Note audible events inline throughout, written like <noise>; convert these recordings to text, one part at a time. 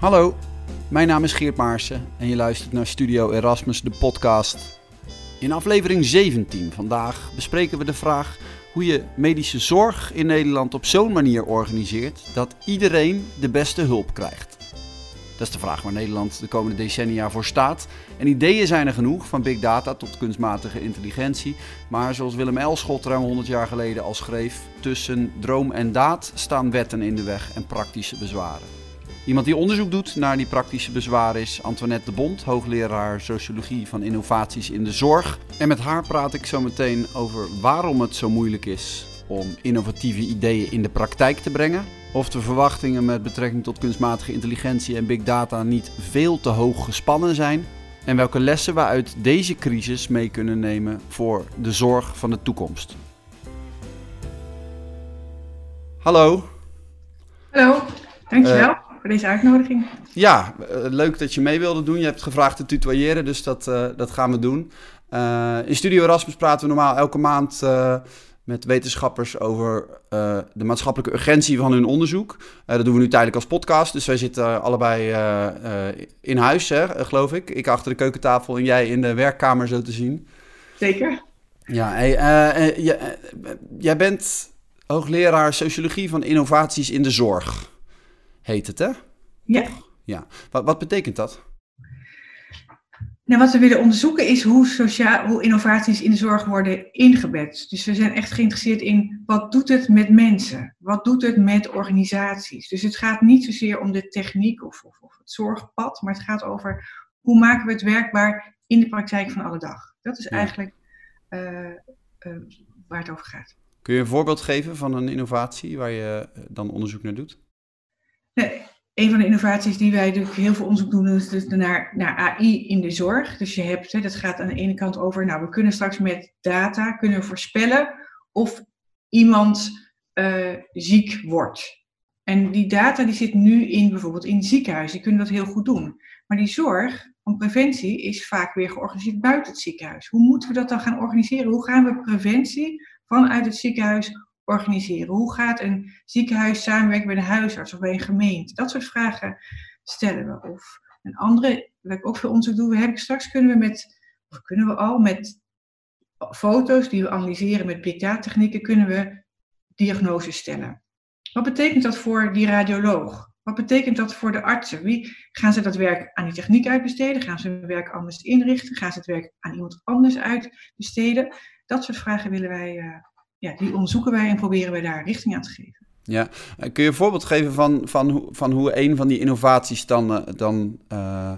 Hallo, mijn naam is Geert Maarsen en je luistert naar Studio Erasmus, de podcast. In aflevering 17 vandaag bespreken we de vraag hoe je medische zorg in Nederland op zo'n manier organiseert dat iedereen de beste hulp krijgt. Dat is de vraag waar Nederland de komende decennia voor staat. En ideeën zijn er genoeg, van big data tot kunstmatige intelligentie. Maar zoals Willem Elschot ruim 100 jaar geleden al schreef, tussen droom en daad staan wetten in de weg en praktische bezwaren. Iemand die onderzoek doet naar die praktische bezwaren is Antoinette de Bond, hoogleraar sociologie van innovaties in de zorg. En met haar praat ik zo meteen over waarom het zo moeilijk is om innovatieve ideeën in de praktijk te brengen. Of de verwachtingen met betrekking tot kunstmatige intelligentie en big data niet veel te hoog gespannen zijn. En welke lessen we uit deze crisis mee kunnen nemen voor de zorg van de toekomst. Hallo. Hallo, dankjewel voor deze uitnodiging. Ja, eh, leuk dat je mee wilde doen. Je hebt gevraagd te tutoyeren, dus dat, uh, dat gaan we doen. Uh, in Studio Erasmus praten we normaal elke maand met wetenschappers over de maatschappelijke urgentie van hun onderzoek. dat doen we nu tijdelijk als podcast, dus wij zitten allebei in huis, hè, geloof ik. Ik achter de keukentafel en jij in de werkkamer zo te zien. Zeker. Ja, hey, jij bent hoogleraar sociologie van innovaties in de zorg heet het, hè? Ja. Ja. Wat, wat betekent dat? Nou, wat we willen onderzoeken is hoe, sociaal, hoe innovaties in de zorg worden ingebed. Dus we zijn echt geïnteresseerd in wat doet het met mensen? Wat doet het met organisaties? Dus het gaat niet zozeer om de techniek of, of, of het zorgpad, maar het gaat over hoe maken we het werkbaar in de praktijk van alle dag. Dat is eigenlijk uh, uh, waar het over gaat. Kun je een voorbeeld geven van een innovatie waar je eh, dan onderzoek naar doet? Een van de innovaties die wij natuurlijk heel veel onderzoek doen, is dus naar, naar AI in de zorg. Dus je hebt, hè, dat gaat aan de ene kant over, nou, we kunnen straks met data kunnen voorspellen of iemand uh, ziek wordt. En die data die zit nu in bijvoorbeeld in ziekenhuizen, die kunnen dat heel goed doen. Maar die zorg van preventie is vaak weer georganiseerd buiten het ziekenhuis. Hoe moeten we dat dan gaan organiseren? Hoe gaan we preventie vanuit het ziekenhuis organiseren? Hoe gaat een ziekenhuis samenwerken met een huisarts of bij een gemeente? Dat soort vragen stellen we. Of een andere, waar ik ook veel onderzoek doe, straks kunnen we met, of kunnen we al met foto's die we analyseren met big data technieken, kunnen we diagnoses stellen. Wat betekent dat voor die radioloog? Wat betekent dat voor de artsen? Wie, gaan ze dat werk aan die techniek uitbesteden? Gaan ze hun werk anders inrichten? Gaan ze het werk aan iemand anders uitbesteden? Dat soort vragen willen wij uh, ja, die onderzoeken wij en proberen wij daar richting aan te geven. Ja, eh, kun je een voorbeeld geven van, van, van hoe een van die innovaties dan, dan uh,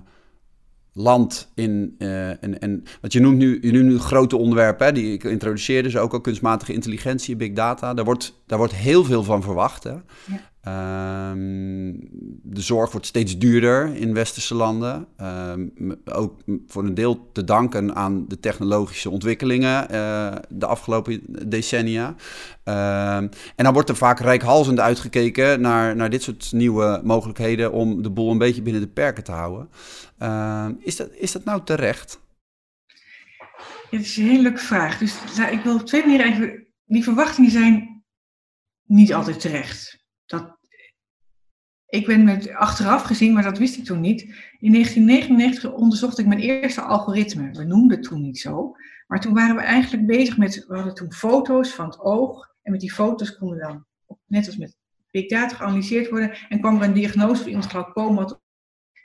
landt in. Uh, en, en, want je noemt nu, je noemt nu grote onderwerpen, hè, die ik introduceerde, dus ook al kunstmatige intelligentie, big data. Daar wordt, daar wordt heel veel van verwacht. Hè? Ja. Um, de zorg wordt steeds duurder in westerse landen. Um, ook voor een deel te danken aan de technologische ontwikkelingen uh, de afgelopen decennia. Um, en dan wordt er vaak rijkhalzend uitgekeken naar, naar dit soort nieuwe mogelijkheden om de boel een beetje binnen de perken te houden. is, dat, is dat nou terecht? Dat is een hele leuke vraag. Dus ik wil op twee manieren eigenlijk. Die verwachtingen zijn niet altijd terecht. Dat, ik ben met achteraf gezien, maar dat wist ik toen niet. In 1999 onderzocht ik mijn eerste algoritme. We noemden het toen niet zo. Maar toen waren we eigenlijk bezig met, we hadden toen foto's van het oog. En met die foto's konden dan, net als met big data, geanalyseerd worden. En kwam er een diagnose voor iemand glaucoom had.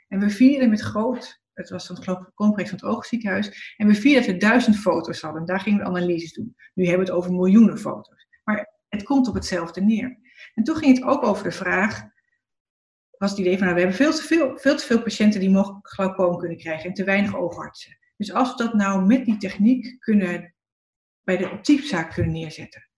En we vierden met groot, het was dan glaucoomproject van het oogziekenhuis. En we vierden dat we duizend foto's hadden. En daar gingen we analyses doen. Nu hebben we het over miljoenen foto's. Maar het komt op hetzelfde neer. En toen ging het ook over de vraag, was het idee van, nou, we hebben veel te veel, veel te veel patiënten die mogelijk glaucoom kunnen krijgen en te weinig oogartsen. Dus als we dat nou met die techniek kunnen, bij de optiekzaak kunnen neerzetten.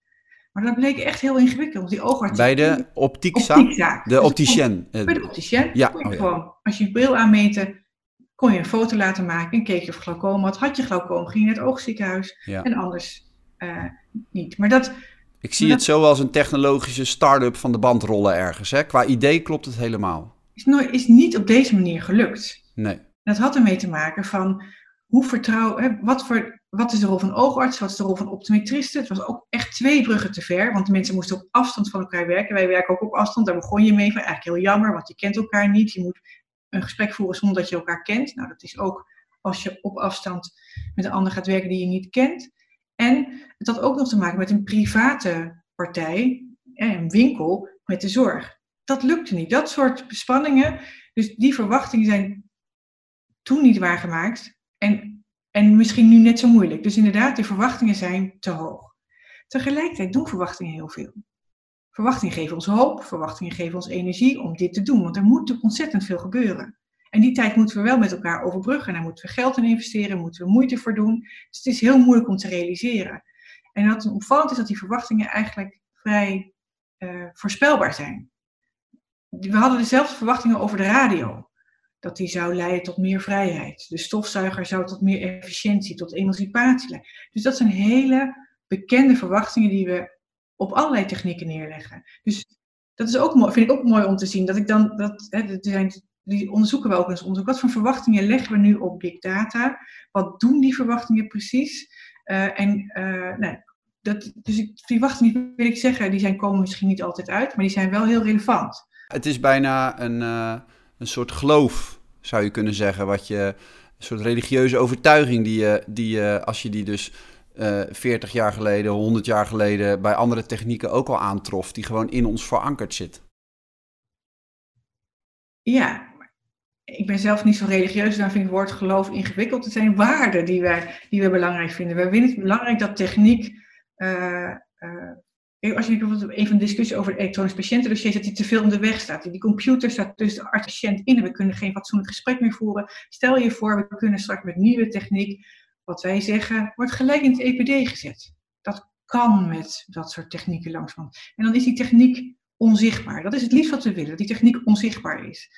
Maar dat bleek echt heel ingewikkeld, want die oogartsen... Bij de optiekzaak? optiekzaak. De dus opticien. bij de opticien ja. kon je oh, gewoon, als je je bril aanmeten, kon je een foto laten maken en keek je of glaucoom had. Had je glaucoom, ging je naar het oogziekenhuis en anders uh, niet. Maar dat, ik zie het zo als een technologische start-up van de band rollen ergens. Hè? Qua idee klopt het helemaal. Is, nooit, is niet op deze manier gelukt. Nee. Dat had ermee te maken van hoe vertrouwen, wat, voor, wat is de rol van oogarts, wat is de rol van optometristen. Het was ook echt twee bruggen te ver, want de mensen moesten op afstand van elkaar werken. Wij werken ook op afstand, daar begon je mee van eigenlijk heel jammer, want je kent elkaar niet. Je moet een gesprek voeren zonder dat je elkaar kent. Nou, dat is ook als je op afstand met een ander gaat werken die je niet kent. En het had ook nog te maken met een private partij, een winkel met de zorg. Dat lukte niet. Dat soort spanningen, dus die verwachtingen zijn toen niet waargemaakt en, en misschien nu net zo moeilijk. Dus inderdaad, die verwachtingen zijn te hoog. Tegelijkertijd doen verwachtingen heel veel. Verwachtingen geven ons hoop, verwachtingen geven ons energie om dit te doen, want er moet ontzettend veel gebeuren. En die tijd moeten we wel met elkaar overbruggen. En daar moeten we geld in investeren, moeten we moeite voor doen. Dus het is heel moeilijk om te realiseren. En wat opvallend is dat die verwachtingen eigenlijk vrij uh, voorspelbaar zijn. We hadden dezelfde verwachtingen over de radio. Dat die zou leiden tot meer vrijheid. De stofzuiger zou tot meer efficiëntie, tot emancipatie leiden. Dus dat zijn hele bekende verwachtingen die we op allerlei technieken neerleggen. Dus dat is ook mooi, vind ik ook mooi om te zien. Dat ik dan, dat, hè, er zijn die onderzoeken we ook eens onderzoek. Wat voor verwachtingen leggen we nu op big data? Wat doen die verwachtingen precies? Uh, en uh, nou, dat, dus die verwachtingen, wil ik zeggen, die zijn, komen misschien niet altijd uit, maar die zijn wel heel relevant. Het is bijna een, uh, een soort geloof, zou je kunnen zeggen, wat je, een soort religieuze overtuiging die je, die je als je die dus uh, 40 jaar geleden, 100 jaar geleden bij andere technieken ook al aantrof, die gewoon in ons verankerd zit. Ja, ik ben zelf niet zo religieus, dan vind ik het woord geloof ingewikkeld. Het zijn waarden die wij, die we belangrijk vinden. Wij vinden het belangrijk dat techniek. Uh, uh, als je bijvoorbeeld een van de discussies over elektronisch patiëntendossier dat die te veel in de weg staat. Die computer staat tussen de arts patiënt in en we kunnen geen fatsoenlijk gesprek meer voeren. Stel je voor, we kunnen straks met nieuwe techniek, wat wij zeggen, wordt gelijk in het EPD gezet. Dat kan met dat soort technieken langzaam. En dan is die techniek onzichtbaar. Dat is het liefst wat we willen, dat die techniek onzichtbaar is.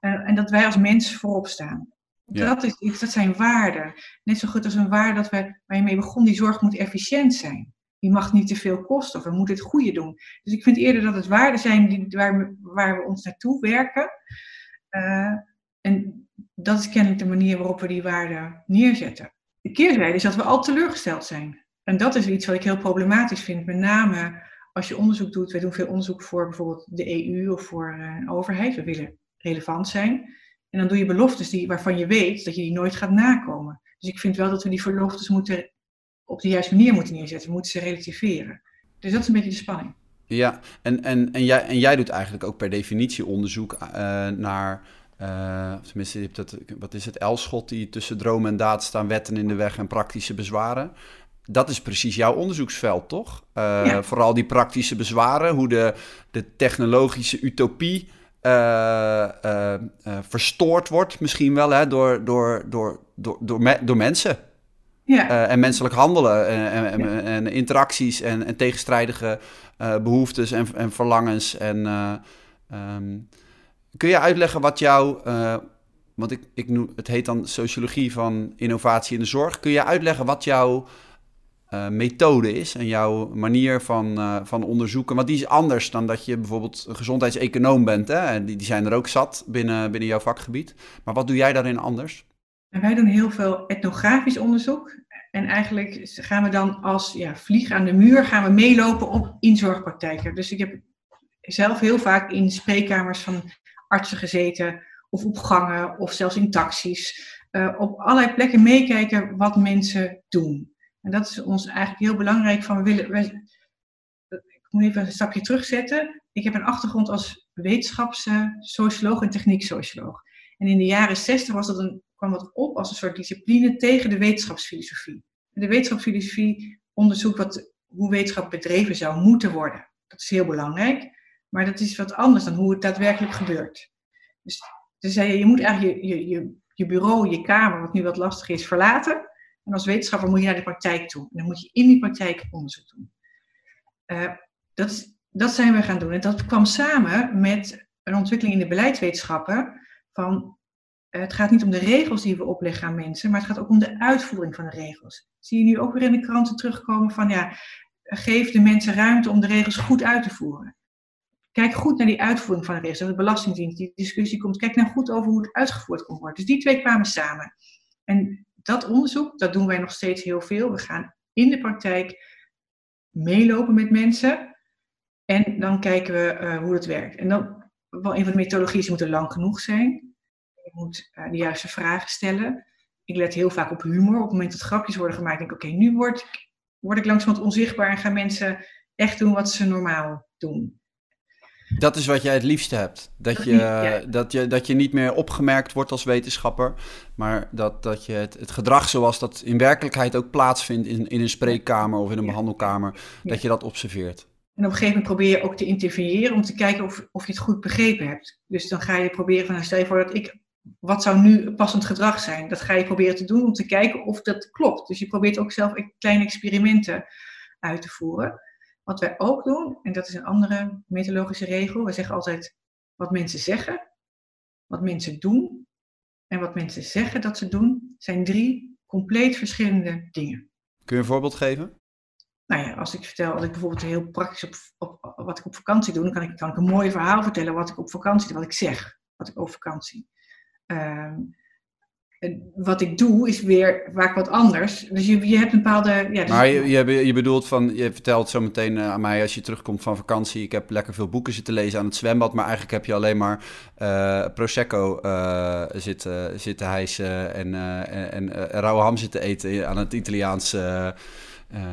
Uh, en dat wij als mens voorop staan. Ja. Dat, is, dat zijn waarden. Net zo goed als een waarde dat we, waar je mee begon, die zorg moet efficiënt zijn. Die mag niet te veel kosten of we moeten het goede doen. Dus ik vind eerder dat het waarden zijn die, waar, we, waar we ons naartoe werken. Uh, en dat is kennelijk de manier waarop we die waarden neerzetten. De keerzijde is dat we al teleurgesteld zijn. En dat is iets wat ik heel problematisch vind, met name als je onderzoek doet, wij doen veel onderzoek voor bijvoorbeeld de EU of voor eh, een overheid, we willen relevant zijn. En dan doe je beloftes die, waarvan je weet dat je die nooit gaat nakomen. Dus ik vind wel dat we die beloftes moeten op de juiste manier moeten neerzetten. We moeten ze relativeren. Dus dat is een beetje de spanning. Ja, en, en, en, jij, en jij doet eigenlijk ook per definitie onderzoek uh, naar. Uh, tenminste, wat is het? Elschot die tussen dromen en daad staan, wetten in de weg en praktische bezwaren dat is precies jouw onderzoeksveld, toch? Uh, Vooral die praktische bezwaren, hoe de, de technologische utopie uh, uh, verstoord wordt, misschien wel, hè, door, door, door, door, door, me door mensen. Ja. en menselijk handelen en, en, ja. en interacties en, en tegenstrijdige behoeftes en, en verlangens. En, um, kun je uitleggen wat jouw want ik, ik noem, het heet dan sociologie van innovatie in de zorg. Kun je uitleggen wat jouw uh, methode is en jouw manier van, uh, van onderzoeken. Want die is anders dan dat je bijvoorbeeld gezondheidseconoom bent. Hè? Die, die zijn er ook zat binnen, binnen jouw vakgebied. Maar wat doe jij daarin anders? En wij doen heel veel etnografisch onderzoek. En eigenlijk gaan we dan als ja, vlieg aan de muur gaan we meelopen op inzorgpraktijken. Dus ik heb zelf heel vaak in spreekkamers van artsen gezeten, of op gangen, of zelfs in taxis. Uh, op allerlei plekken meekijken wat mensen doen. En dat is ons eigenlijk heel belangrijk. Van we willen, ik moet even een stapje terugzetten. Ik heb een achtergrond als wetenschapssocioloog en technieksocioloog. En in de jaren 60 was dat een, kwam dat op als een soort discipline tegen de wetenschapsfilosofie. De wetenschapsfilosofie onderzoekt wat, hoe wetenschap bedreven zou moeten worden. Dat is heel belangrijk, maar dat is wat anders dan hoe het daadwerkelijk gebeurt. Dus, dus je, je moet eigenlijk je, je, je bureau, je kamer, wat nu wat lastig is, verlaten en als wetenschapper moet je naar de praktijk toe. En dan moet je in die praktijk onderzoek doen. Uh, dat, dat zijn we gaan doen. En dat kwam samen met een ontwikkeling in de beleidswetenschappen. Van, uh, het gaat niet om de regels die we opleggen aan mensen, maar het gaat ook om de uitvoering van de regels. Zie je nu ook weer in de kranten terugkomen van, ja, geef de mensen ruimte om de regels goed uit te voeren. Kijk goed naar die uitvoering van de regels. De Belastingdienst, die discussie komt. Kijk nou goed over hoe het uitgevoerd kon worden. Dus die twee kwamen samen. En dat onderzoek, dat doen wij nog steeds heel veel. We gaan in de praktijk meelopen met mensen en dan kijken we uh, hoe het werkt. En dan, wel een van de methodologieën moeten lang genoeg zijn. moet uh, de juiste vragen stellen. Ik let heel vaak op humor. Op het moment dat grapjes worden gemaakt, denk ik, oké, nu word ik, word ik langzamerhand onzichtbaar en gaan mensen echt doen wat ze normaal doen. Dat is wat jij het liefste hebt. Dat je, <laughs> dat je, dat je niet meer opgemerkt wordt als wetenschapper, maar dat, dat je het, het gedrag zoals dat in werkelijkheid ook plaatsvindt in, in een spreekkamer of in een behandelkamer, dat je dat observeert. En op een gegeven moment probeer je ook te interveneren om te kijken of, of je het goed begrepen hebt. Dus dan ga je proberen van, nou, stel je voor dat ik, wat zou nu passend gedrag zijn? Dat ga je proberen te doen om te kijken of dat klopt. Dus je probeert ook zelf kleine experimenten uit te voeren. Wat wij ook doen, en dat is een andere methodologische regel, we zeggen altijd wat mensen zeggen, wat mensen doen en wat mensen zeggen dat ze doen, zijn drie compleet verschillende dingen. Kun je een voorbeeld geven? Nou ja, als ik vertel, als ik bijvoorbeeld heel praktisch op, op wat ik op vakantie doe, dan kan ik, kan ik een mooi verhaal vertellen wat ik op vakantie doe, wat ik zeg, wat ik over vakantie. Um, wat ik doe is weer vaak wat anders. Dus je, je hebt een bepaalde. Ja, dus maar je, je, je, bedoelt van, je vertelt zo meteen uh, aan mij als je terugkomt van vakantie. Ik heb lekker veel boeken zitten lezen aan het zwembad, maar eigenlijk heb je alleen maar uh, Prosecco uh, zitten, zitten hijsen en, en, en rauwe ham zitten eten aan het Italiaans,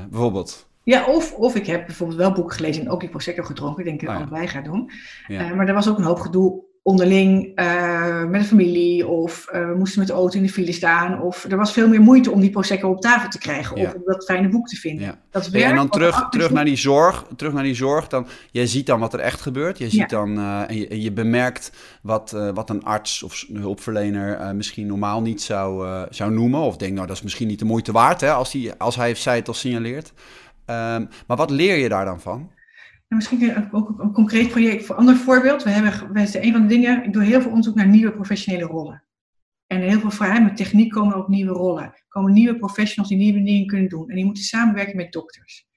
bijvoorbeeld. Ja, of, of ik heb bijvoorbeeld wel boeken gelezen en ook die Prosecco gedronken. Ik denk dat ik oh, ja. allebei ga doen. Ja. maar er was ook een hoop gedoe onderling uh, met de familie of uh, we moesten met de auto in de file staan of er was veel meer moeite om die prosecco op tafel te krijgen of om dat fijne boek te vinden. Ja. Dat werkt, en dan terug, terug naar die zorg, terug naar die zorg, dan jij ziet dan wat er echt gebeurt. Je ziet dan uh, en, je, en, je, bemerkt wat, wat een arts of een hulpverlener misschien normaal niet zou, zou noemen of denkt nou dat is misschien niet de moeite waard hè, als, die, als hij of zij het al signaleert. Um, maar wat leer je daar dan van? En misschien ook een concreet project. Voor ander voorbeeld. We hebben, wij een van de dingen, ik doe heel veel onderzoek naar nieuwe professionele rollen. En heel veel vragen met techniek komen ook nieuwe rollen. Komen nieuwe professionals die nieuwe dingen kunnen doen. En die moeten samenwerken met dokters.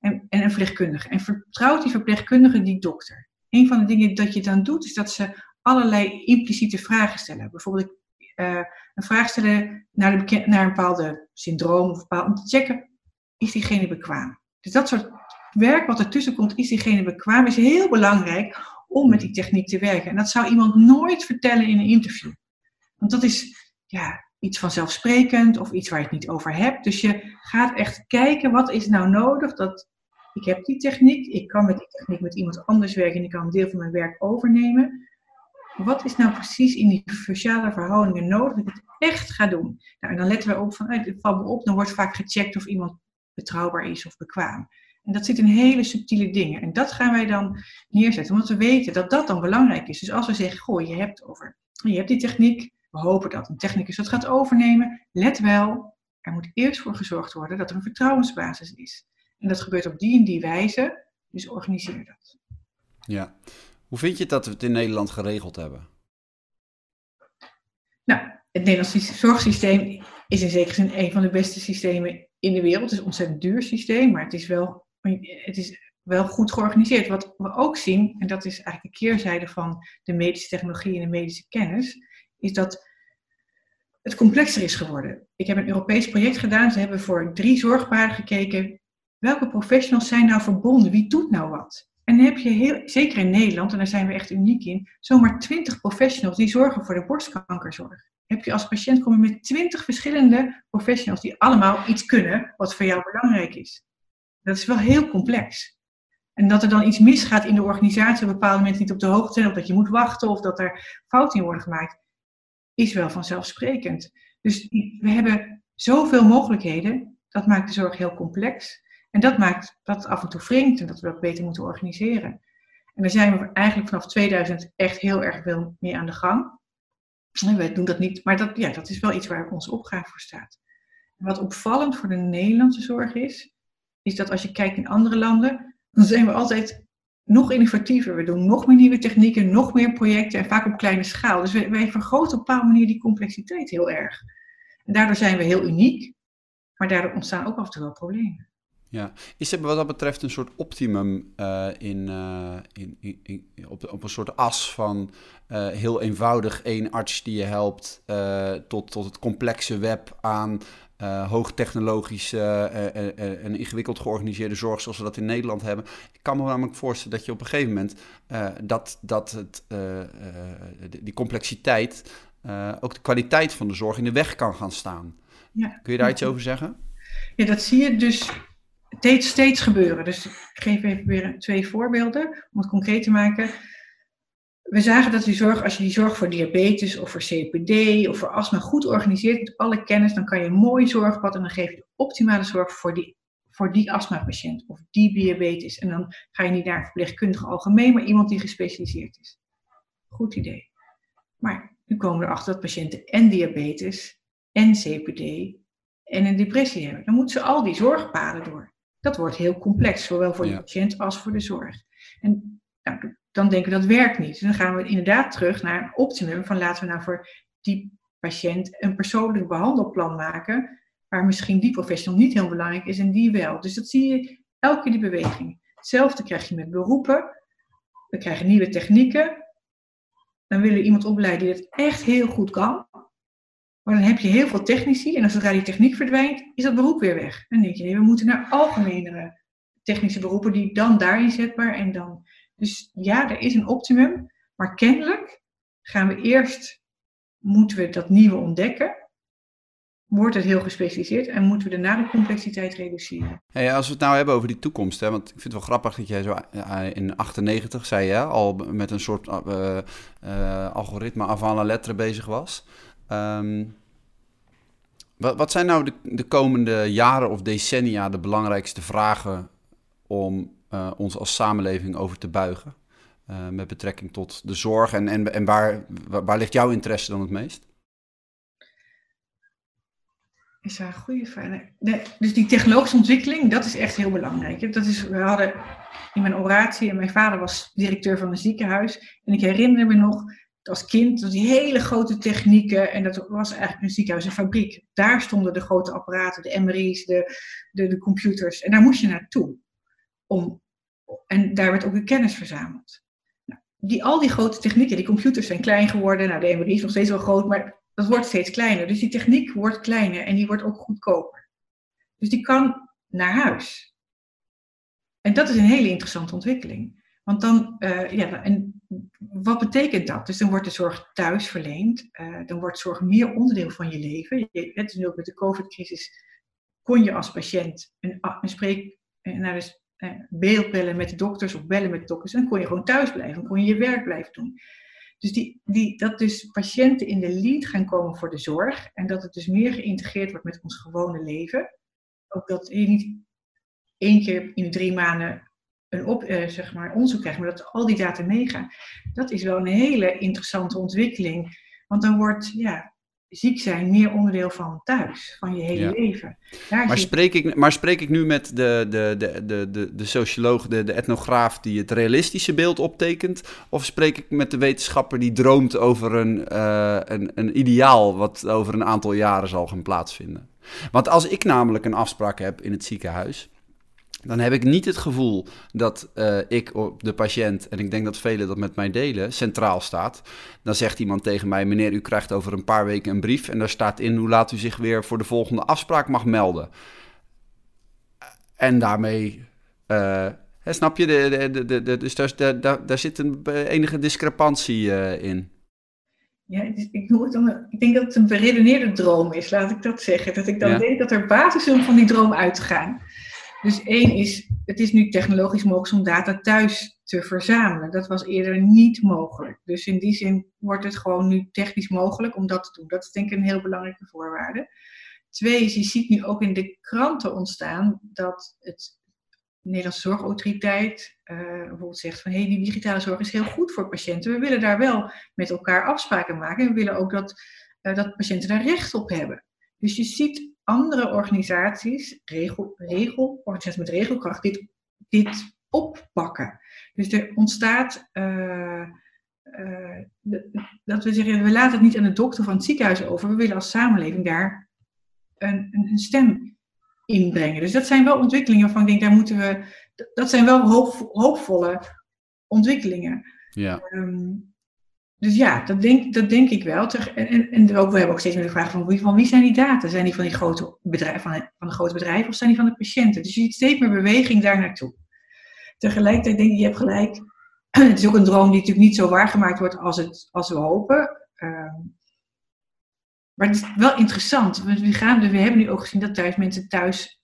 En, en een verpleegkundige. En vertrouwt die verpleegkundige die dokter. Een van de dingen dat je dan doet, is dat ze allerlei impliciete vragen stellen. Bijvoorbeeld uh, een vraag stellen naar, de naar een bepaalde syndroom of bepaald, om te checken, is diegene bekwaam? Dus dat soort werk wat ertussen komt, is diegene bekwaam, is heel belangrijk om met die techniek te werken. En dat zou iemand nooit vertellen in een interview. Want dat is ja, iets vanzelfsprekend of iets waar je het niet over hebt. Dus je gaat echt kijken, wat is nou nodig? Dat, ik heb die techniek, ik kan met die techniek met iemand anders werken en ik kan een deel van mijn werk overnemen. Wat is nou precies in die sociale verhoudingen nodig dat ik het echt ga doen? Nou, en dan letten we op van, het valt me op, dan wordt vaak gecheckt of iemand betrouwbaar is of bekwaam. En dat zit in hele subtiele dingen. En dat gaan wij dan neerzetten, omdat we weten dat dat dan belangrijk is. Dus als we zeggen, goh, je hebt, over, je hebt die techniek, we hopen dat een technicus dat gaat overnemen. Let wel, er moet eerst voor gezorgd worden dat er een vertrouwensbasis is. En dat gebeurt op die en die wijze, dus organiseer dat. Ja. Hoe vind je dat we het in Nederland geregeld hebben? Nou, het Nederlandse zorgsysteem is in zekere zin een van de beste systemen in de wereld. Het is een ontzettend duur systeem, maar het is wel het is wel goed georganiseerd. Wat we ook zien, en dat is eigenlijk de keerzijde van de medische technologie en de medische kennis, is dat het complexer is geworden. Ik heb een Europees project gedaan. Ze hebben voor drie zorgparen gekeken. Welke professionals zijn nou verbonden? Wie doet nou wat? En dan heb je heel, zeker in Nederland, en daar zijn we echt uniek in, zomaar 20 professionals die zorgen voor de borstkankerzorg. Heb je als patiënt komen met 20 verschillende professionals die allemaal iets kunnen wat voor jou belangrijk is. Dat is wel heel complex. En dat er dan iets misgaat in de organisatie, dat bepaalde mensen niet op de hoogte zijn, of dat je moet wachten, of dat er fouten in worden gemaakt, is wel vanzelfsprekend. Dus we hebben zoveel mogelijkheden, dat maakt de zorg heel complex. En dat maakt dat af en toe wringt en dat we dat beter moeten organiseren. En daar zijn we eigenlijk vanaf 2000 echt heel erg veel mee aan de gang. Wij doen dat niet, maar dat, ja, dat is wel iets waar onze opgave voor staat. Wat opvallend voor de Nederlandse zorg is, is dat als je kijkt in andere landen, dan zijn we altijd nog innovatiever. We doen nog meer nieuwe technieken, nog meer projecten en vaak op kleine schaal. Dus wij, vergroten op een bepaalde manier die complexiteit heel erg. En daardoor zijn we heel uniek, maar daardoor ontstaan ook af en toe wel problemen. Ja, is er wat dat betreft een soort optimum uh, in, uh, in, in, op, op een soort as van uh, heel eenvoudig één arts die je helpt tot, tot het complexe web aan uh, hoogtechnologische uh, uh, en ingewikkeld georganiseerde zorg zoals we dat in Nederland hebben. Ik kan me namelijk voorstellen dat je op een gegeven moment dat, dat het, die complexiteit ook de kwaliteit van de zorg in de weg kan gaan staan. Ja. Kun je daar iets over zeggen? Ja, dat zie je dus steeds, steeds gebeuren. Dus ik geef even weer twee voorbeelden om het concreet te maken. We zagen dat die zorg, als je die zorg voor diabetes of voor CPD of voor astma goed organiseert met alle kennis, dan kan je een mooi zorgpad en dan geef je de optimale zorg voor die, voor die astmapatiënt of die diabetes. En dan ga je niet naar een verpleegkundige algemeen, maar iemand die gespecialiseerd is. Goed idee. Maar nu komen we erachter dat patiënten en diabetes en CPD en een depressie hebben. Dan moeten ze al die zorgpaden door. Dat wordt heel complex, zowel voor de patiënt als voor de zorg. En nou, dan denken we dat werkt niet. Dus dan gaan we inderdaad terug naar een optimum van laten we nou voor die patiënt een persoonlijk behandelplan maken, waar misschien die professional niet heel belangrijk is en die wel. Dus dat zie je elke keer die beweging. Hetzelfde krijg je met beroepen. We krijgen nieuwe technieken. Dan willen we iemand opleiden die het echt heel goed kan. Maar dan heb je heel veel technici en als zodra die techniek verdwijnt, is dat beroep weer weg. Dan denk je, nee, we moeten naar algemenere technische beroepen die dan daar inzetbaar en dan. Dus ja, er is een optimum, maar kennelijk gaan we eerst, moeten we dat nieuwe ontdekken, wordt het heel gespecialiseerd en moeten we daarna de complexiteit reduceren. Als we het nou hebben over die toekomst, hè, want ik vind het wel grappig dat jij zo eh, in 98, zei je, al met een soort uh, uh, algoritme avant la lettre bezig was. Um, wat, wat zijn nou de, de, komende jaren of decennia de belangrijkste vragen om uh, ons als samenleving over te buigen? Uh, met betrekking tot de zorg en, en, en waar, waar, ligt jouw interesse dan het meest? Is daar een goede vraag. Nee, dus die technologische ontwikkeling, dat is echt heel belangrijk. Dat is, we hadden in mijn oratie, en mijn vader was directeur van een ziekenhuis. En ik herinner me nog als kind, dat die hele grote technieken, en dat was eigenlijk een ziekenhuis, een fabriek. Daar stonden de grote apparaten, de MRI's, de, de, de computers. En daar moest je naartoe. Om, en daar werd ook de kennis verzameld. Nou, die, al die grote technieken, die computers zijn klein geworden. Nou, de MRI is nog steeds wel groot, maar dat wordt steeds kleiner. Dus die techniek wordt kleiner en die wordt ook goedkoper. Dus die kan naar huis. En dat is een hele interessante ontwikkeling. Want dan, uh, ja, en wat betekent dat? Dus dan wordt de zorg thuis verleend, uh, dan wordt zorg meer onderdeel van je leven. Je, het is nu ook met de COVID-crisis, kon je als patiënt een, een spreek, eh, naar de uh, beeld bellen met de dokters of bellen met dokters, en dan kon je gewoon thuis blijven, dan kon je je werk blijven doen. Dus die, die, dat dus patiënten in de lead gaan komen voor de zorg en dat het dus meer geïntegreerd wordt met ons gewone leven. Ook dat je niet één keer in drie maanden een op, eh, zeg maar onderzoek krijgen, maar dat al die data meegaan. Dat is wel een hele interessante ontwikkeling. Want dan wordt ja, ziek zijn meer onderdeel van thuis, van je hele leven. maar, spreek ik, maar spreek ik nu met de, de, de, de, de, de socioloog, de, de etnograaf die het realistische beeld optekent? Of spreek ik met de wetenschapper die droomt over een, uh, een, een ideaal wat over een aantal jaren zal gaan plaatsvinden? Want als ik namelijk een afspraak heb in het ziekenhuis dan heb ik niet het gevoel dat uh, ik op de patiënt, en ik denk dat velen dat met mij delen, centraal staat. Dan zegt iemand tegen mij: Meneer, u krijgt over een paar weken een brief en daar staat in hoe laat u zich weer voor de volgende afspraak mag melden. En daarmee. Uh, hè, snap je? De, de, de, de, dus daar, daar, daar zit een enige discrepantie uh, in. Ja, ik, noem het dan, ik denk dat het een beredeneerde droom is, laat ik dat zeggen. Dat ik dan denk dat er basis is om van die droom uit te gaan. Dus één is, het is nu technologisch mogelijk om data thuis te verzamelen. Dat was eerder niet mogelijk. Dus in die zin wordt het gewoon nu technisch mogelijk om dat te doen. Dat is denk ik een heel belangrijke voorwaarde. Twee is, je ziet nu ook in de kranten ontstaan dat het Nederlandse Zorgautoriteit uh, bijvoorbeeld zegt van hé, hey, die digitale zorg is heel goed voor patiënten. We willen daar wel met elkaar afspraken maken en we willen ook dat, uh, dat patiënten daar recht op hebben. Dus je ziet andere organisaties, regel, regel, organisaties met regelkracht, dit, dit oppakken. Dus er ontstaat uh, uh, dat we zeggen, we laten het niet aan de dokter van het ziekenhuis over. We willen als samenleving daar een, een, stem inbrengen. Dus dat zijn wel ontwikkelingen waarvan ik denk, daar moeten we, dat zijn wel hoop, hoopvolle ontwikkelingen. Ja. Um, dus ja, dat denk, dat denk ik wel. En, en, en ook, we hebben ook steeds meer de vraag van wie, van wie zijn die data? Zijn die van die grote bedrijven, van, van de grote bedrijven of zijn die van de patiënten? Dus je ziet steeds meer beweging daar naartoe. Tegelijkertijd denk ik, je hebt gelijk. <clears throat> Het is ook een droom die natuurlijk niet zo waargemaakt wordt als, het, als we hopen. Ehm, maar het is wel interessant. We, gaan, we hebben nu ook gezien dat thuis mensen thuis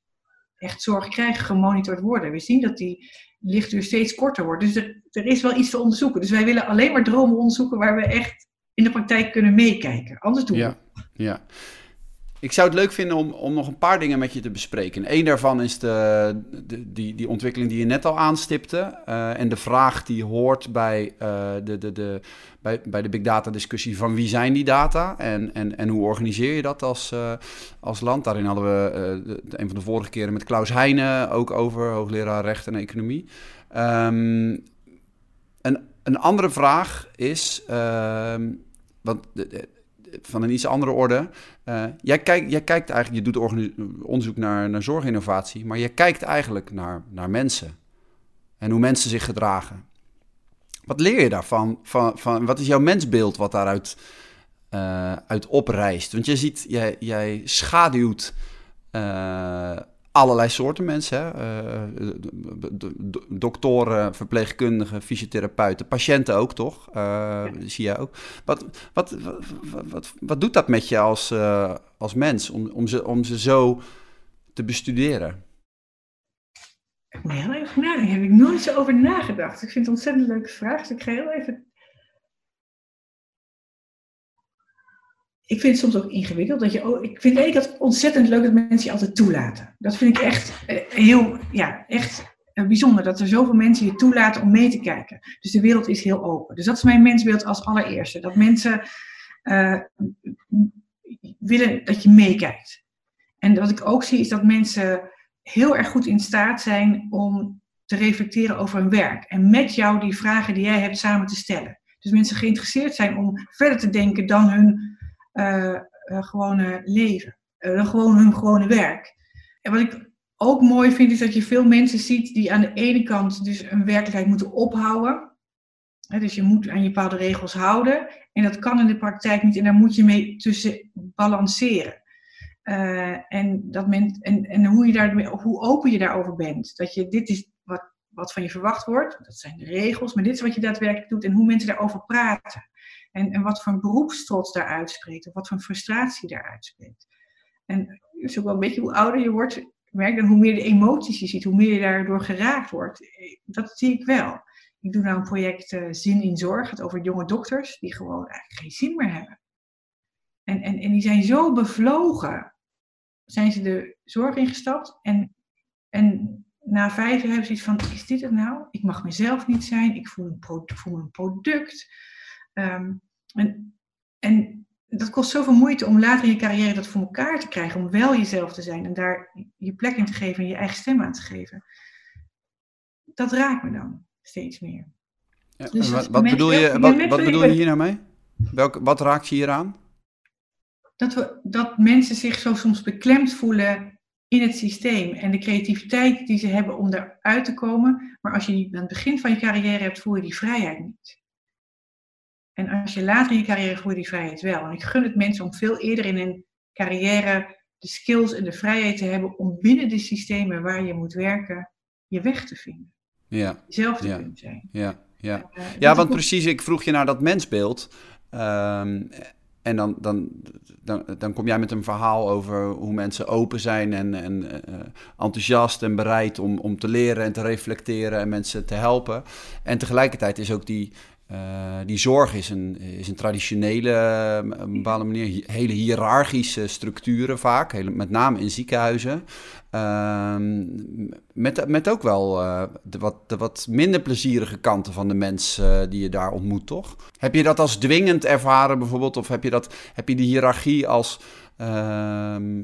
echt zorg krijgen, gemonitord worden. We zien dat die lichtuur steeds korter wordt. Dus er, er is wel iets te onderzoeken. Dus wij willen alleen maar dromen onderzoeken waar we echt in de praktijk kunnen meekijken. Anders doen we ja, Ja. Ik zou het leuk vinden om, om nog een paar dingen met je te bespreken. Eén daarvan is de, die, die ontwikkeling die je net al aanstipte. Uh, en de vraag die hoort bij, uh, de, de, de, bij, bij de big data discussie van wie zijn die data en, en, en hoe organiseer je dat als, uh, als land. Daarin hadden we een van de vorige keren met Klaus Heijnen ook over, hoogleraar recht en economie. Um, een, een andere vraag is, ehm, want van een iets andere orde. Uh, jij, kijkt, jij kijkt eigenlijk, je doet onderzoek naar, naar zorginnovatie, maar je kijkt eigenlijk naar, naar mensen en hoe mensen zich gedragen. Wat leer je daarvan? Van, van, wat is jouw mensbeeld wat daaruit uh, uit oprijst? Want je ziet, jij, jij schaduwt uh, allerlei soorten mensen. Hè? Uh, doktoren, verpleegkundigen, fysiotherapeuten, patiënten ook, toch? Uh, ja. Zie jij ook. Wat, wat, wat, wat, wat, doet dat met je als, uh, als mens om, om, ze, om ze zo te bestuderen? Nee. Daar heb ik nooit zo over nagedacht. Ik vind het een ontzettend leuke vraag. Dus ik ga heel even ik vind het soms ook ingewikkeld. Dat je, ik vind ik dat ontzettend leuk dat mensen je altijd toelaten. Dat vind ik echt eh, heel, ja, echt eh, bijzonder. Dat er zoveel mensen je toelaten om mee te kijken. Dus de wereld is heel open. Dus dat is mijn mensbeeld als allereerste. Dat mensen uh, willen dat je meekijkt. En wat ik ook zie is dat mensen heel erg goed in staat zijn om te reflecteren over hun werk. En met jou die vragen die jij hebt samen te stellen. Dus mensen geïnteresseerd zijn om verder te denken dan hun gewone leven. Uh, gewoon hun gewone werk. En wat ik ook mooi vind, is dat je veel mensen ziet die aan de ene kant dus een werkelijkheid moeten ophouden. dus je moet aan je bepaalde regels houden. En dat kan in de praktijk niet. En daar moet je mee tussen balanceren. En, dat men, en, en hoe, je daar, hoe open je daarover bent. Dat je, dit is wat, wat van je verwacht wordt. Dat zijn de regels. Maar dit is wat je daadwerkelijk doet. En hoe mensen daarover praten. En, en wat voor een beroepstrots daar uitspreekt, of wat voor frustratie daar uitspreekt. En het is ook wel een beetje hoe ouder je wordt, merk dan hoe meer de emoties je ziet, hoe meer je daardoor geraakt wordt. Dat zie ik wel. Ik doe nou een project uh, Zin in Zorg, het over jonge dokters die gewoon eigenlijk geen zin meer hebben. En, en, en die zijn zo bevlogen, zijn ze de zorg ingestapt en, en na vijf jaar hebben ze iets van, is dit het nou? Ik mag mezelf niet zijn, ik voel een, pro voel een product. Um, en, en dat kost zoveel moeite om later in je carrière dat voor elkaar te krijgen, om wel jezelf te zijn en daar je plek in te geven en je eigen stem aan te geven. Dat raakt me dan steeds meer. Ja, dus wat, wat bedoel je, wat, wat bedoel je hier nou mee? Welk, wat raakt je hier aan? Dat, we, dat mensen zich zo soms beklemd voelen in het systeem en de creativiteit die ze hebben om eruit te komen. Maar als je die aan het begin van je carrière hebt, voel je die vrijheid niet. En als je later in je carrière je die vrijheid wel. En ik gun het mensen om veel eerder in hun carrière de skills en de vrijheid te hebben om binnen de systemen waar je moet werken, je weg te vinden. Ja. Zelf te kunnen zijn. Ja, ja. Uh, ja want precies, ik vroeg je naar dat mensbeeld. Um, en dan, dan, dan, dan kom jij met een verhaal over hoe mensen open zijn en, en uh, enthousiast en bereid om, om te leren en te reflecteren en mensen te helpen. En tegelijkertijd is ook die, uh, die zorg is een, is een traditionele, uh, op een bepaalde manier, hele hiërarchische structuren vaak, met name in ziekenhuizen. Uh, met, met ook wel uh, de, wat, de wat minder plezierige kanten van de mens die je daar ontmoet, toch? Heb je dat als dwingend ervaren bijvoorbeeld, of heb je, dat, heb je die hiërarchie als... Ehm,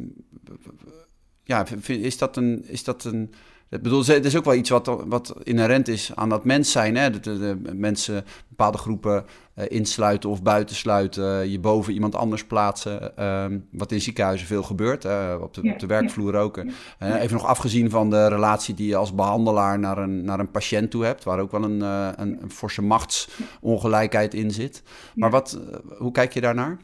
ja, is dat een... Is dat een ik bedoel, het is ook wel iets wat, wat inherent is aan dat mens zijn. Hè? Dat de, mensen bepaalde groepen uh, insluiten of buitensluiten. Je boven iemand anders plaatsen. Uh, wat in ziekenhuizen veel gebeurt. Uh, op, de, op, de, werkvloer ook. Ja. even nog afgezien van de relatie die je als behandelaar naar een, naar een patiënt toe hebt. Waar ook wel een, een, een forse machtsongelijkheid in zit. Maar wat, hoe kijk je daarnaar?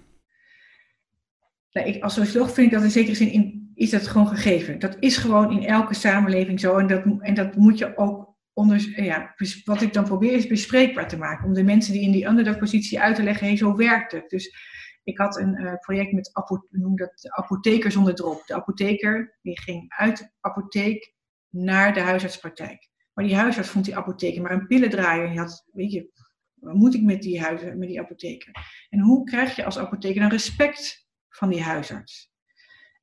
Nou, ik, als socioloog vind ik dat in zekere zin in is dat gewoon gegeven. Dat is gewoon in elke samenleving zo. En dat, en dat moet je ook onder, ja, wat ik dan probeer is bespreekbaar te maken. Om de mensen die in die underdog-positie uit te leggen, hey, zo werkt het. Dus Ik had een uh, project met noem dat, apotheker zonder drop. De apotheker die ging uit de apotheek naar de huisartspraktijk. Maar die huisarts vond die apotheker maar een pillendraaier. Die had, weet je, wat moet ik met die, huis, met die apotheker? En hoe krijg je als apotheker dan respect van die huisarts?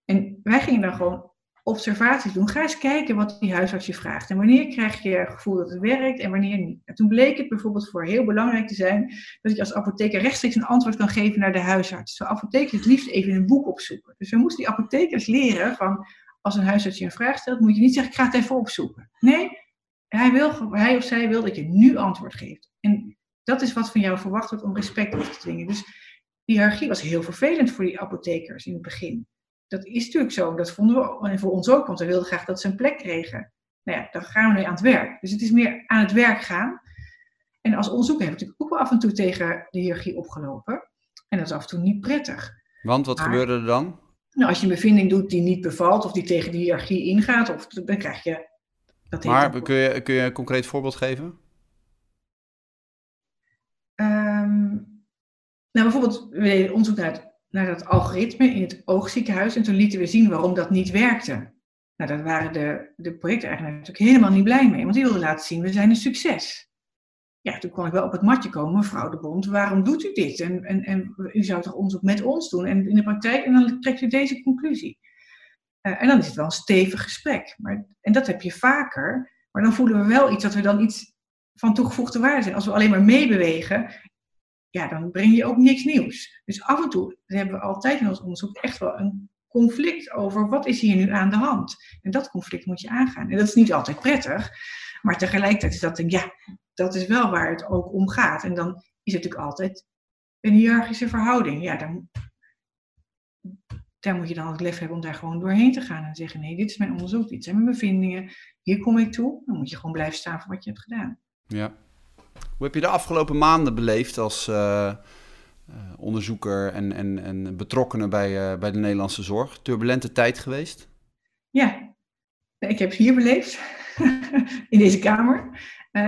En wij gingen dan gewoon observaties doen. Ga eens kijken wat die huisarts je vraagt. En wanneer krijg je het gevoel dat het werkt en wanneer niet. En toen bleek het bijvoorbeeld voor heel belangrijk te zijn dat je als apotheker rechtstreeks een antwoord kan geven naar de huisarts. Zo apothekers het liefst even een boek opzoeken. Dus we moesten die apothekers leren van als een huisarts je een vraag stelt, moet je niet zeggen ik ga het even opzoeken. Nee, hij, wil, hij of zij wil dat je nu antwoord geeft. En dat is wat van jou verwacht wordt om respect op te dwingen. Dus die hiërarchie was heel vervelend voor die apothekers in het begin dat is natuurlijk zo. Dat vonden we, en voor ons ook, want we wilden graag dat ze een plek kregen. Nou ja, dan gaan we nu aan het werk. Dus het is meer aan het werk gaan. En als onderzoeker heb ik natuurlijk ook wel af en toe tegen de hiërarchie opgelopen. En dat is af en toe niet prettig. Want wat gebeurde er dan? Nou, als je een bevinding doet die niet bevalt of die tegen de hiërarchie ingaat, of, dan krijg je. Dat maar kun je, kun je een concreet voorbeeld geven? Um, nou, bijvoorbeeld, we deden onderzoek naar naar dat algoritme in het oogziekenhuis. En toen lieten we zien waarom dat niet werkte. Nou, daar waren de, de projecteigenaren natuurlijk helemaal niet blij mee, want die wilden laten zien, we zijn een succes. Ja, toen kon ik wel op het matje komen, mevrouw de Bond, waarom doet u dit? En, en, en u zou toch onderzoek met ons doen en in de praktijk, en dan trekt u deze conclusie. Uh, en dan is het wel een stevig gesprek. Maar, en dat heb je vaker, maar dan voelen we wel iets dat we dan iets van toegevoegde waarde zijn. Als we alleen maar meebewegen ja, dan breng je ook niks nieuws. Dus af en toe hebben we altijd in ons onderzoek echt wel een conflict over wat is hier nu aan de hand. En dat conflict moet je aangaan. En dat is niet altijd prettig, maar tegelijkertijd is dat ja, dat is wel waar het ook om gaat. En dan is het natuurlijk altijd een hiërarchische verhouding. Ja, dan, daar moet je dan het lef hebben om daar gewoon doorheen te gaan en zeggen: nee, dit is mijn onderzoek, dit zijn mijn bevindingen, hier kom ik toe. Dan moet je gewoon blijven staan voor wat je hebt gedaan. Ja, hoe heb je de afgelopen maanden beleefd als uh, onderzoeker en, en, en betrokkenen bij, uh, bij de Nederlandse zorg? Turbulente tijd geweest? Ja, ik heb hier beleefd, <laughs> in deze kamer.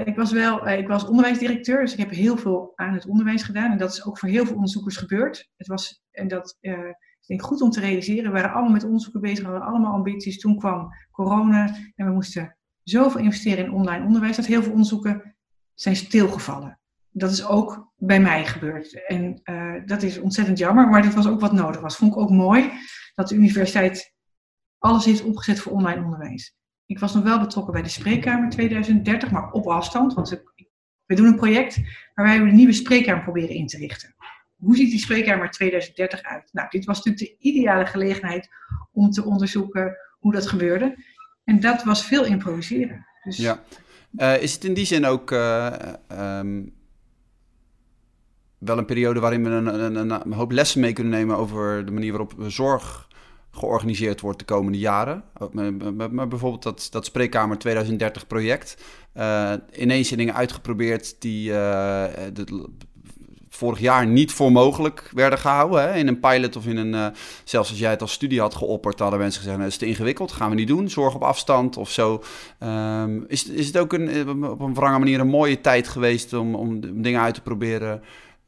ik was wel, ik was onderwijsdirecteur, dus ik heb heel veel aan het onderwijs gedaan. En dat is ook voor heel veel onderzoekers gebeurd. Het was, en dat is denk goed om te realiseren. We waren allemaal met onderzoeken bezig, we hadden allemaal ambities. Toen kwam corona en we moesten zoveel investeren in online onderwijs, dat heel veel onderzoeken zijn stilgevallen. Dat is ook bij mij gebeurd. En uh, dat is ontzettend jammer, maar dit was ook wat nodig was. Vond ik ook mooi dat de universiteit alles heeft opgezet voor online onderwijs. Ik was nog wel betrokken bij de Spreekkamer 2030, maar op afstand. Want we doen een project waarbij we de nieuwe Spreekkamer proberen in te richten. Hoe ziet die Spreekkamer 2030 uit? Nou, dit was natuurlijk de ideale gelegenheid om te onderzoeken hoe dat gebeurde. En dat was veel improviseren. Dus ja. Uh, is het in die zin ook uh, um, wel een periode waarin we een, een, een, hoop lessen mee kunnen nemen over de manier waarop zorg georganiseerd wordt de komende jaren? Bijvoorbeeld dat, dat Spreekkamer 2030 project. Uh, ineens dingen uitgeprobeerd die vorig jaar niet voor mogelijk werden gehouden. Hè? In een pilot of in een. Uh, zelfs als jij het als studie had geopperd, hadden mensen gezegd: nou, is te ingewikkeld, gaan we niet doen. Zorg op afstand of zo. Um, is, is het ook een, eh, op een wrange manier een mooie tijd geweest om, om dingen uit te proberen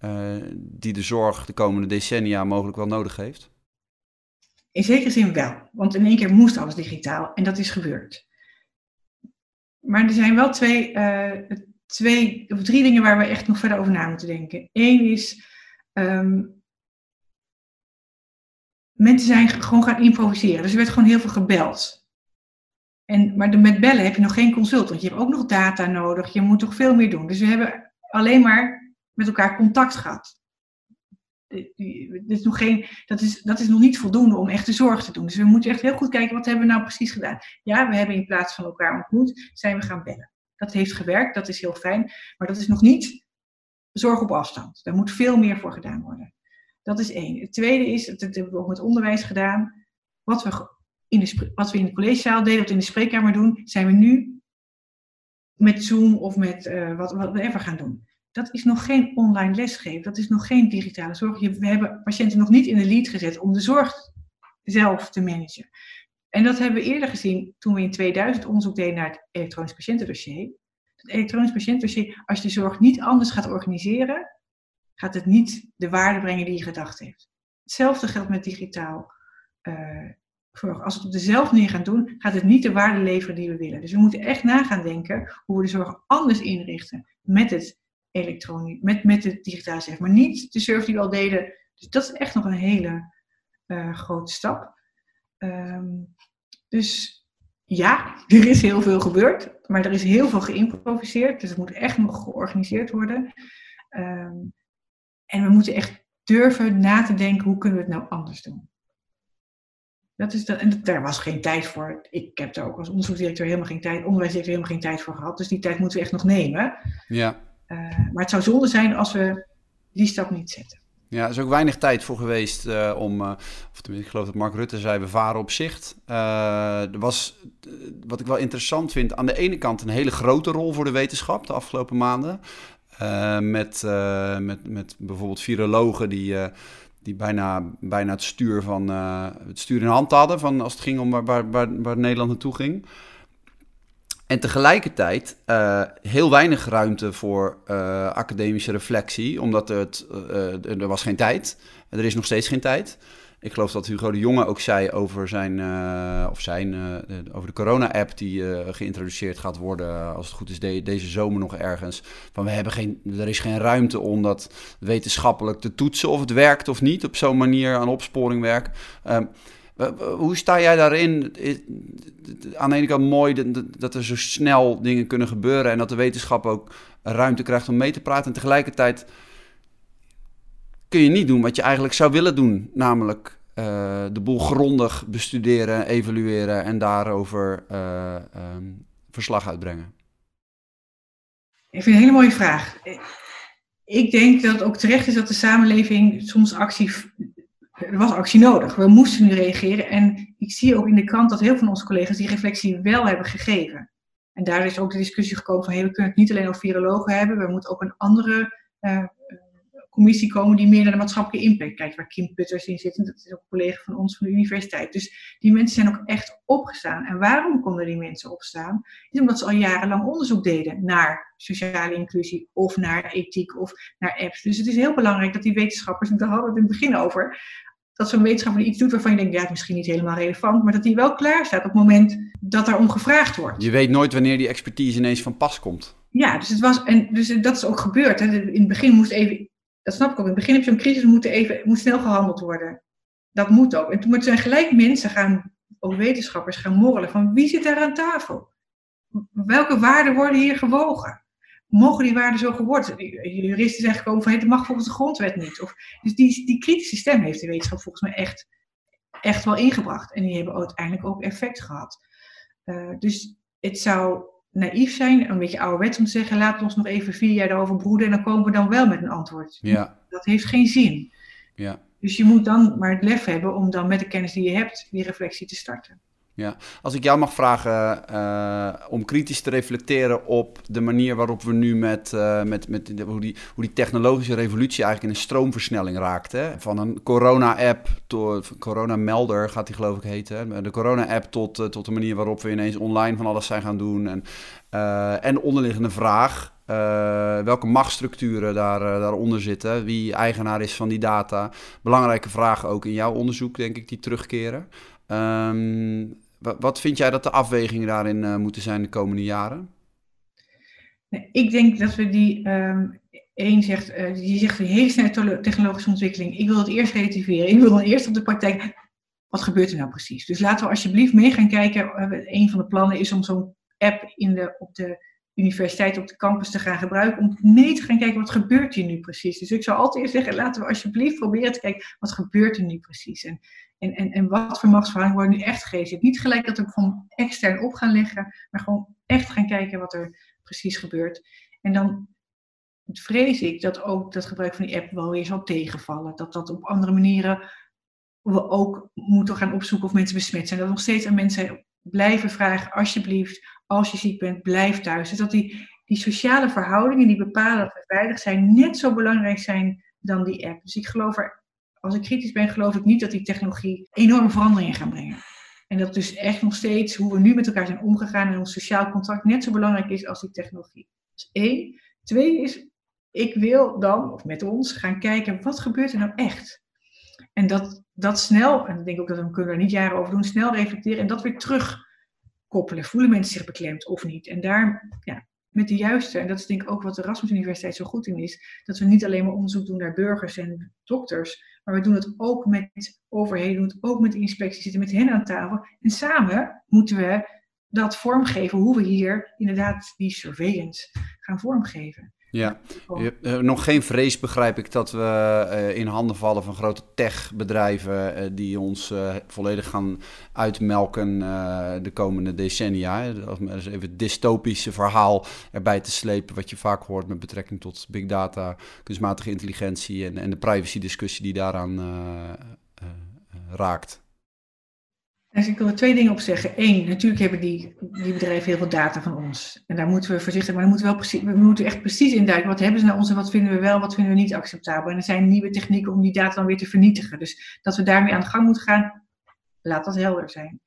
uh, die de zorg de komende decennia mogelijk wel nodig heeft? In zekere zin wel, want in één keer moest alles digitaal en dat is gebeurd. Maar er zijn wel twee, twee of drie dingen waar we echt nog verder over na moeten denken. Eén is, um, mensen zijn gewoon gaan improviseren. Dus er werd gewoon heel veel gebeld. En, maar met bellen heb je nog geen consult, want je hebt ook nog data nodig. Je moet toch veel meer doen. Dus we hebben alleen maar met elkaar contact gehad. Dit is nog geen, dat, is, dat is nog niet voldoende om echt de zorg te doen. Dus we moeten echt heel goed kijken, wat hebben we nou precies gedaan? Ja, we hebben in plaats van elkaar ontmoet, zijn we gaan bellen. Dat heeft gewerkt, dat is heel fijn. Maar dat is nog niet zorg op afstand. Daar moet veel meer voor gedaan worden. Dat is één. Het tweede is, dat hebben we ook met onderwijs gedaan. Wat we in de, wat we in de collegezaal deden, we in de spreekkamer doen, zijn we nu met Zoom of met uh, wat, wat we even gaan doen. Dat is nog geen online lesgeven, dat is nog geen digitale zorg. We hebben patiënten nog niet in de lead gezet om de zorg zelf te managen. En dat hebben we eerder gezien toen we in 2000 onderzoek deden naar het elektronisch patiëntendossier. Het elektronisch patiëntendossier, als je de zorg niet anders gaat organiseren, gaat het niet de waarde brengen die je gedacht heeft. Hetzelfde geldt met digitaal uh, zorg. Als we het op dezelfde manier gaan doen, gaat het niet de waarde leveren die we willen. Dus we moeten echt na gaan denken hoe we de zorg anders inrichten met het elektronisch, met, met het digitaal zeg maar niet de surf die we al deden. Dus dat is echt nog een hele uh, grote stap. Um, dus ja, <laughs> er is heel veel gebeurd, maar er is heel veel geïmproviseerd. Dus het moet echt nog georganiseerd worden. Um, en we moeten echt durven na te denken, hoe kunnen we het nou anders doen? Dat is dat, en daar was geen tijd voor. Ik heb daar ook als onderzoeksdirecteur helemaal geen tijd, onderwijsdirecteur helemaal geen tijd voor gehad. Dus die tijd moeten we echt nog nemen. Ja. Uh, maar het zou zonde zijn als we die stap niet zetten. Ja, er is ook weinig tijd voor geweest uh, om, uh, of tenminste, ik geloof dat Mark Rutte zei, we varen op zicht. Uh, er was, wat ik wel interessant vind, aan de ene kant een hele grote rol voor de wetenschap de afgelopen maanden. met, met, met bijvoorbeeld virologen die, die bijna, bijna het, stuur van, het stuur in hand hadden van als het ging om waar, waar, waar, waar Nederland naartoe ging. En tegelijkertijd uh, heel weinig ruimte voor uh, academische reflectie, omdat het, uh, er was geen tijd. Er is nog steeds geen tijd. Ik geloof dat Hugo de Jonge ook zei over, zijn, of zijn, over de corona-app die geïntroduceerd gaat worden, als het goed is, de, deze zomer nog ergens. Van we hebben geen, er is geen ruimte om dat wetenschappelijk te toetsen of het werkt of niet, op zo'n manier aan opsporing werkt. Ehm, hoe sta jij daarin? Aan de ene kant mooi dat er zo snel dingen kunnen gebeuren en dat de wetenschap ook ruimte krijgt om mee te praten. En tegelijkertijd kun je niet doen wat je eigenlijk zou willen doen, namelijk uh, de boel grondig bestuderen, evalueren en daarover uh, um, verslag uitbrengen. Ik vind het een hele mooie vraag. Ik denk dat het ook terecht is dat de samenleving soms actie er was actie nodig. We moesten nu reageren. En ik zie ook in de krant dat heel veel van onze collega's die reflectie wel hebben gegeven. En daar is ook de discussie gekomen van hey, we kunnen het niet alleen over virologen hebben. We moeten ook een andere uh, commissie komen die meer naar de maatschappelijke impact kijkt. Waar Kim Putters in zit. En dat is ook een collega van ons van de universiteit. Dus die mensen zijn ook echt opgestaan. En waarom konden die mensen opstaan? Is omdat ze al jarenlang onderzoek deden naar sociale inclusie of naar ethiek of naar apps. Dus het is heel belangrijk dat die wetenschappers, en daar hadden we het in het begin over, dat zo'n wetenschapper iets doet waarvan je denkt, ja, het is misschien niet helemaal relevant, maar dat hij wel klaar staat op het moment dat er om gevraagd wordt. Je weet nooit wanneer die expertise ineens van pas komt. Ja, dus, het was, en, dus dat is ook gebeurd. Hè. In het begin moest even, dat snap ik ook, in het begin heb je zo'n crisis, moet, even, moet snel gehandeld worden. Dat moet ook. En toen zijn gelijk mensen gaan, ook wetenschappers, gaan morrelen van wie zit daar aan tafel? Welke waarden worden hier gewogen? Mogen die waarden zo geworden? Juristen zijn gekomen van, het mag volgens de grondwet niet. Of, dus die, die kritische stem heeft de wetenschap volgens mij echt, echt wel ingebracht. En die hebben uiteindelijk ook effect gehad. Uh, dus het zou naïef zijn, een beetje ouderwets om te zeggen, laten we ons nog even vier jaar daarover broeden en dan komen we dan wel met een antwoord. Ja. Dat heeft geen zin. Ja. Dus je moet dan maar het lef hebben om dan met de kennis die je hebt, die reflectie te starten. Ja, als ik jou mag vragen uh, om kritisch te reflecteren op de manier waarop we nu met, uh, met, met hoe, die, hoe die technologische revolutie eigenlijk in een stroomversnelling raakt. Van een corona-app tot corona-melder gaat die geloof ik heten. De corona-app tot, uh, tot de manier waarop we ineens online van alles zijn gaan doen. En, en de onderliggende vraag, welke machtsstructuren daar, daaronder zitten, wie eigenaar is van die data. Belangrijke vragen ook in jouw onderzoek, denk ik, die terugkeren. Um, wat vind jij dat de afwegingen daarin uh, moeten zijn de komende jaren? Ik denk dat we die. Um, één zegt, uh, die zegt een hele snelle technologische ontwikkeling. Ik wil het eerst relativeren. Ik wil dan eerst op de praktijk. Wat gebeurt er nou precies? Dus laten we alsjeblieft mee gaan kijken. Uh, een van de plannen is om zo'n app in de, op de universiteit, op de campus te gaan gebruiken. Om mee te gaan kijken wat gebeurt hier nu precies. Dus ik zou altijd eerst zeggen, laten we alsjeblieft proberen te kijken wat gebeurt er nu precies. En en, en, en wat voor machtsverhoudingen worden nu echt gegeven. Niet gelijk dat we van extern op gaan leggen, maar gewoon echt gaan kijken wat er precies gebeurt. En dan vrees ik dat ook dat gebruik van die app wel weer zal tegenvallen. Dat dat op andere manieren we ook moeten gaan opzoeken of mensen besmet zijn. Dat nog steeds aan mensen blijven vragen, alsjeblieft, als je ziek bent, blijf thuis. Dus dat die, die sociale verhoudingen die bepalen dat we veilig zijn, net zo belangrijk zijn dan die app. Dus ik geloof er als ik kritisch ben, geloof ik niet dat die technologie enorme veranderingen gaat brengen. En dat dus echt nog steeds hoe we nu met elkaar zijn omgegaan en ons sociaal contact net zo belangrijk is als die technologie. Is één. Twee is, ik wil dan, of met ons, gaan kijken wat gebeurt er nou echt. En dat, dat snel, en ik denk ook dat we kunnen er niet jaren over doen, snel reflecteren en dat weer terugkoppelen. Voelen mensen zich beklemd of niet? En daar ja, met de juiste, en dat is denk ik ook wat de Erasmus Universiteit zo goed in is, dat we niet alleen maar onderzoek doen naar burgers en dokters, maar we doen het ook met overheden, doen het ook met inspecties, zitten met hen aan tafel. En samen moeten we dat vormgeven, hoe we hier inderdaad die surveillance gaan vormgeven. Ja, je, uh, nog geen vrees begrijp ik dat we uh, in handen vallen van grote techbedrijven uh, die ons volledig gaan uitmelken de komende decennia. Om eens even het dystopische verhaal erbij te slepen, wat je vaak hoort met betrekking tot big data, kunstmatige intelligentie en, en de privacy discussie die daaraan raakt. Dus ik wil er twee dingen op zeggen. Eén, natuurlijk hebben die, die bedrijven heel veel data van ons. En daar moeten we voorzichtig, maar dan moeten we, wel precies, we moeten echt precies induiken. Wat hebben ze naar ons en wat vinden we wel, wat vinden we niet acceptabel. En er zijn nieuwe technieken om die data dan weer te vernietigen. Dus dat we daarmee aan de gang moeten gaan, laat dat helder zijn.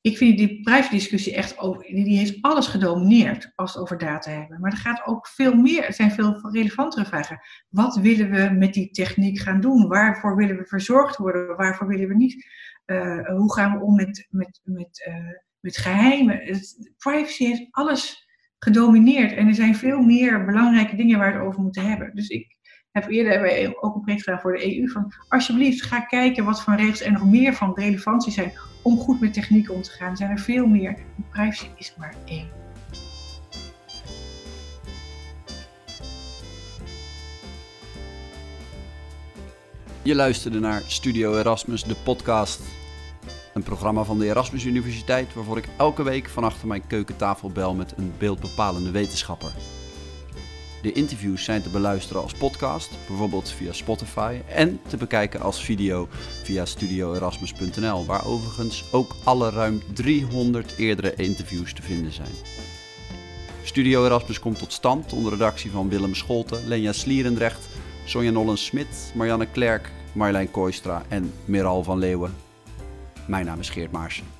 Ik vind die privacy-discussie echt over, die heeft alles gedomineerd als we over data hebben. Maar er gaat ook veel meer, er zijn veel relevantere vragen. Wat willen we met die techniek gaan doen? Waarvoor willen we verzorgd worden? Waarvoor willen we niet? Uh, hoe gaan we om met, met, met, uh, met geheimen? Het, privacy heeft alles gedomineerd en er zijn veel meer belangrijke dingen waar we het over moeten hebben. Dus ik heb eerder ook een project gedaan voor de EU van alsjeblieft ga kijken wat voor regels er nog meer van relevantie zijn om goed met technieken om te gaan. Er zijn er veel meer. Privacy is maar één. Je luisterde naar Studio Erasmus, de podcast. Een programma van de Erasmus Universiteit waarvoor ik elke week van achter mijn keukentafel bel met een beeldbepalende wetenschapper. De interviews zijn te beluisteren als podcast, bijvoorbeeld via Spotify, en te bekijken als video via studioerasmus.nl, waar overigens ook alle ruim 300 eerdere interviews te vinden zijn. Studio Erasmus komt tot stand onder redactie van Willem Scholten, Lenja Slierendrecht, Sonja Nollen-Smit, Marianne Klerk, Marjolein Kooistra en Meral van Leeuwen. Mijn naam is Geert Maarsen.